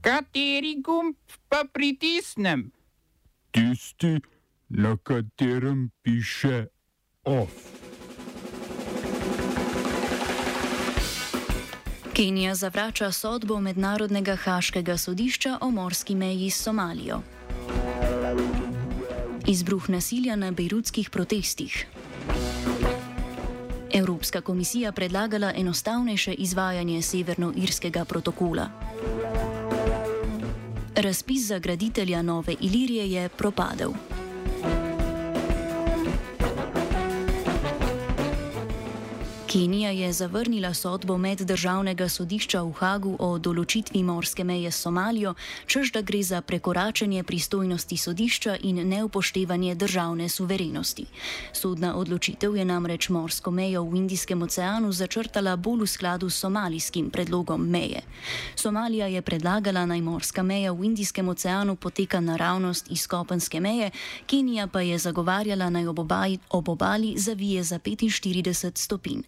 Kateri gumb pa pritisnem? Tisti, na katerem piše OF. Kenija zavrača sodbo Mednarodnega haškega sodišča o morski meji s Somalijo. Izbruh nasilja na bejrutskih protestih. Evropska komisija predlagala enostavnejše izvajanje severnoirskega protokola. Razpis za graditelja nove Ilirije je propadel. Kenija je zavrnila sodbo meddržavnega sodišča v Hagu o določitvi morske meje s Somalijo, čež da gre za prekoračenje pristojnosti sodišča in neupoštevanje državne suverenosti. Sodna odločitev je namreč morsko mejo v Indijskem oceanu začrtala bolj v skladu s somalijskim predlogom meje. Somalija je predlagala naj morska meja v Indijskem oceanu poteka naravnost iz kopenske meje, Kenija pa je zagovarjala naj ob obali zavije za 45 stopinj.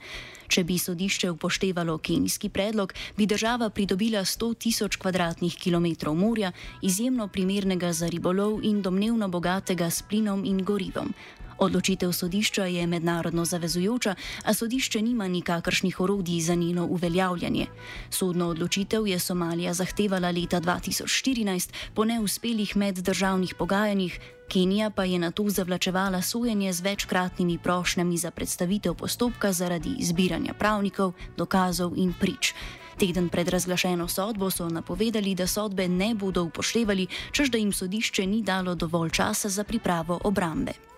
Če bi sodišče upoštevalo kenijski predlog, bi država pridobila 100 tisoč kvadratnih kilometrov morja, izjemno primernega za ribolov in domnevno bogatega s plinom in gorivom. Odločitev sodišča je mednarodno zavezujoča, a sodišče nima nikakršnih orodij za njeno uveljavljanje. Sodno odločitev je Somalija zahtevala leta 2014 po neuspelih meddržavnih pogajanjih, Kenija pa je na to zavlačevala sojenje z večkratnimi prošnjami za predstavitev postopka zaradi zbiranja pravnikov, dokazov in prič. Teden pred razglašeno sodbo so napovedali, da sodbe ne bodo upoštevali, čež da jim sodišče ni dalo dovolj časa za pripravo obrambe.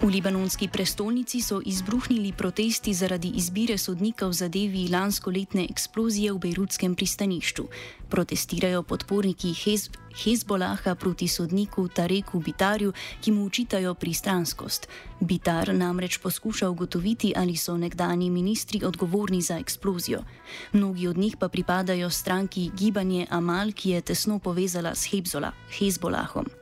V libanonski prestolnici so izbruhnili protesti zaradi izbire sodnika v zadevi lanskoletne eksplozije v Bejrutskem pristanišču. Protestirajo podporniki Hez Hezbolaha proti sodniku Tareku Bitarju, ki mu učitajo pristranskost. Bitar namreč poskuša ugotoviti, ali so nekdani ministri odgovorni za eksplozijo. Mnogi od njih pa pripadajo stranki Gibanje Amal, ki je tesno povezala s Hezbolahom.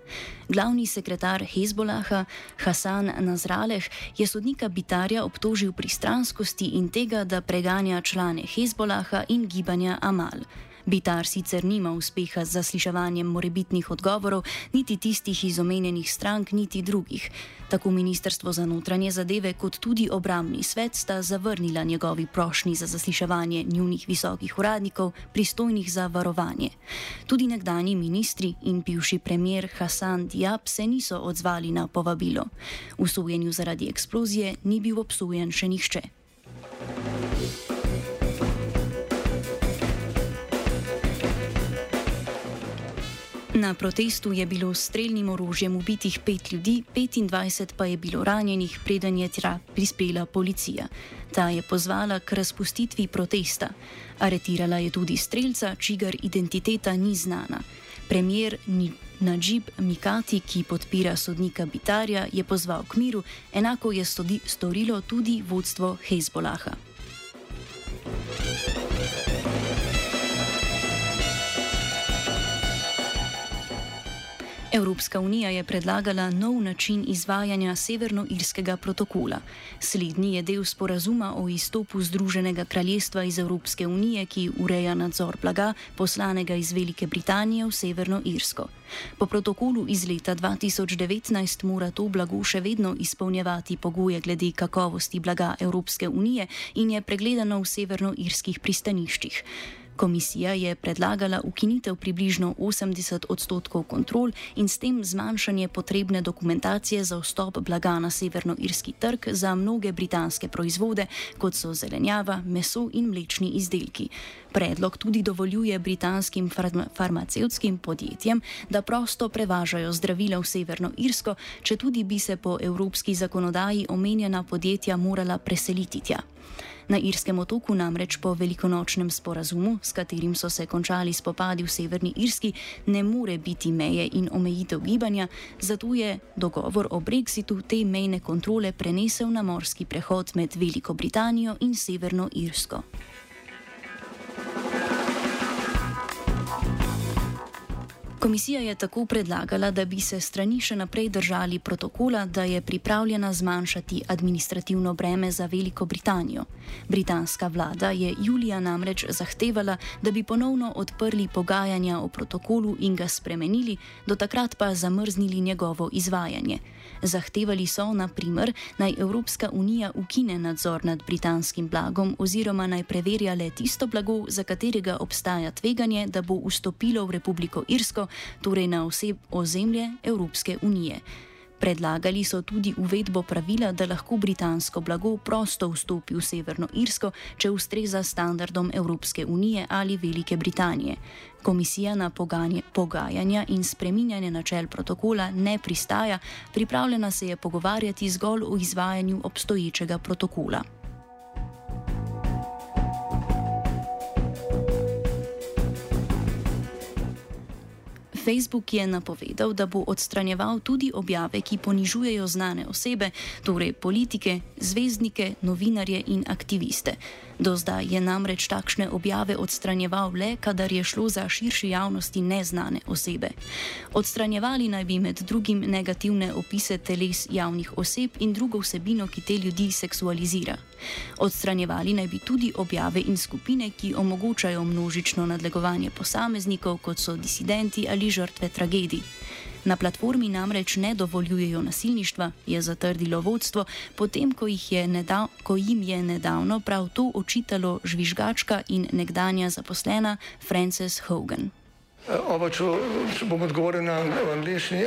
Glavni sekretar Hezbolaha Hasan Nazraleh je sodnika Bitarja obtožil pristranskosti in tega, da preganja člane Hezbolaha in Gibanja Amal. Bitar sicer nima uspeha z zasliševanjem morebitnih odgovorov, niti tistih iz omenjenih strank, niti drugih. Tako Ministrstvo za notranje zadeve kot tudi obramni svet sta zavrnila njegovi prošnji za zasliševanje njunih visokih uradnikov, pristojnih za varovanje. Tudi nekdani ministri in bivši premier Hasan Diab se niso odzvali na povabilo. V sojenju zaradi eksplozije ni bil obsojen še nihče. Na protestu je bilo s streljnim orožjem ubitih pet ljudi, 25 pa je bilo ranjenih, preden je tja prispela policija. Ta je pozvala k razpustitvi protesta. Aretirala je tudi streljca, čigar identiteta ni znana. Premier Najib Mikati, ki podpira sodnika Bitarja, je pozval k miru, enako je storilo tudi vodstvo Hezbolaha. Evropska unija je predlagala nov način izvajanja severnoirskega protokola. Slednji je del sporazuma o izstopu Združenega kraljestva iz Evropske unije, ki ureja nadzor blaga poslanega iz Velike Britanije v Severno Irsko. Po protokolu iz leta 2019 mora to blago še vedno izpolnjevati pogoje glede kakovosti blaga Evropske unije in je pregledano v severnoirskih pristaniščih. Komisija je predlagala ukinitev približno 80 odstotkov kontrol in s tem zmanjšanje potrebne dokumentacije za vstop blaga na severnoirski trg za mnoge britanske proizvode, kot so zelenjava, meso in mlečni izdelki. Predlog tudi dovoljuje britanskim farma farmacevskim podjetjem, da prosto prevažajo zdravila v Severno Irsko, če tudi bi se po evropski zakonodaji omenjena podjetja morala preseliti tja. Na Irskem otoku namreč po velikonočnem sporazumu, s katerim so se končali spopadi v Severni Irski, ne more biti meje in omejitev gibanja, zato je dogovor o brexitu te mejne kontrole prenesel na morski prehod med Veliko Britanijo in Severno Irsko. Komisija je tako predlagala, da bi se strani še naprej držali protokola, da je pripravljena zmanjšati administrativno breme za Veliko Britanijo. Britanska vlada je julija namreč zahtevala, da bi ponovno odprli pogajanja o protokolu in ga spremenili, do takrat pa zamrznili njegovo izvajanje. Zahtevali so, na primer, naj Evropska unija ukine nadzor nad britanskim blagom oziroma naj preverja le tisto blago, za katerega obstaja tveganje, da bo vstopilo v Republiko Irsko, torej na oseb ozemlje Evropske unije. Predlagali so tudi uvedbo pravila, da lahko britansko blago prosto vstopi v Severno Irsko, če ustreza standardom Evropske unije ali Velike Britanije. Komisija na poganje, pogajanja in spreminjanje načel protokola ne pristaja, pripravljena se je pogovarjati zgolj o izvajanju obstoječega protokola. Facebook je napovedal, da bo odstranjeval tudi objave, ki ponižujejo znane osebe, torej politike, zvezdnike, novinarje in aktiviste. Do zdaj je namreč takšne objave odstranjeval le, kadar je šlo za širši javnosti neznane osebe. Odstranjevali naj bi med drugim negativne opise teles javnih oseb in drugo vsebino, ki te ljudi seksualizira. Odstranjevali naj bi tudi objave in skupine, ki omogočajo množično nadlegovanje posameznikov, kot so disidenti ali žrtve tragedij. Na platformi namreč ne dovoljujejo nasilništva, je zatrdilo vodstvo, potem ko, je nedav, ko jim je nedavno prav to očitalo žvižgačka in nekdanja zaposlena Frances Hogan. Oba, če, če bom odgovoril na angliški.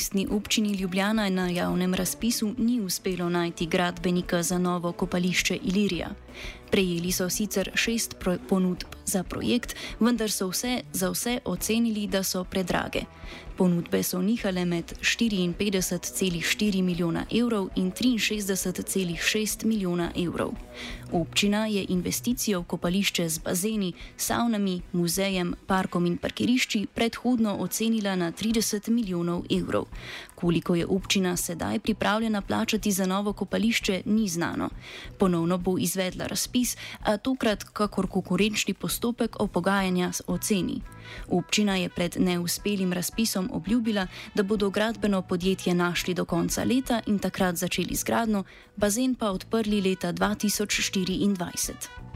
Mestni občini Ljubljana na javnem razpisu ni uspelo najti gradbenika za novo kopališče Ilirija. Prejeli so sicer šest pro ponudb za projekt, vendar so vse za vse ocenili, da so predrage. Ponudbe so nihale med 54,4 milijona evrov in 63,6 milijona evrov. Občina je investicijo v kopališče z bazeni, savnami, muzejem, parkom in parkirišči predhodno ocenila na 30 milijonov evrov. Koliko je občina sedaj pripravljena plačati za novo kopališče, ni znano. Ponovno bo izvedla razpis, a tokrat kakor konkurenčni postopek o pogajanja o ceni. Občina je pred neuspelim razpisom obljubila, da bodo gradbeno podjetje našli do konca leta in takrat začeli z gradno, bazen pa odprli leta 2024.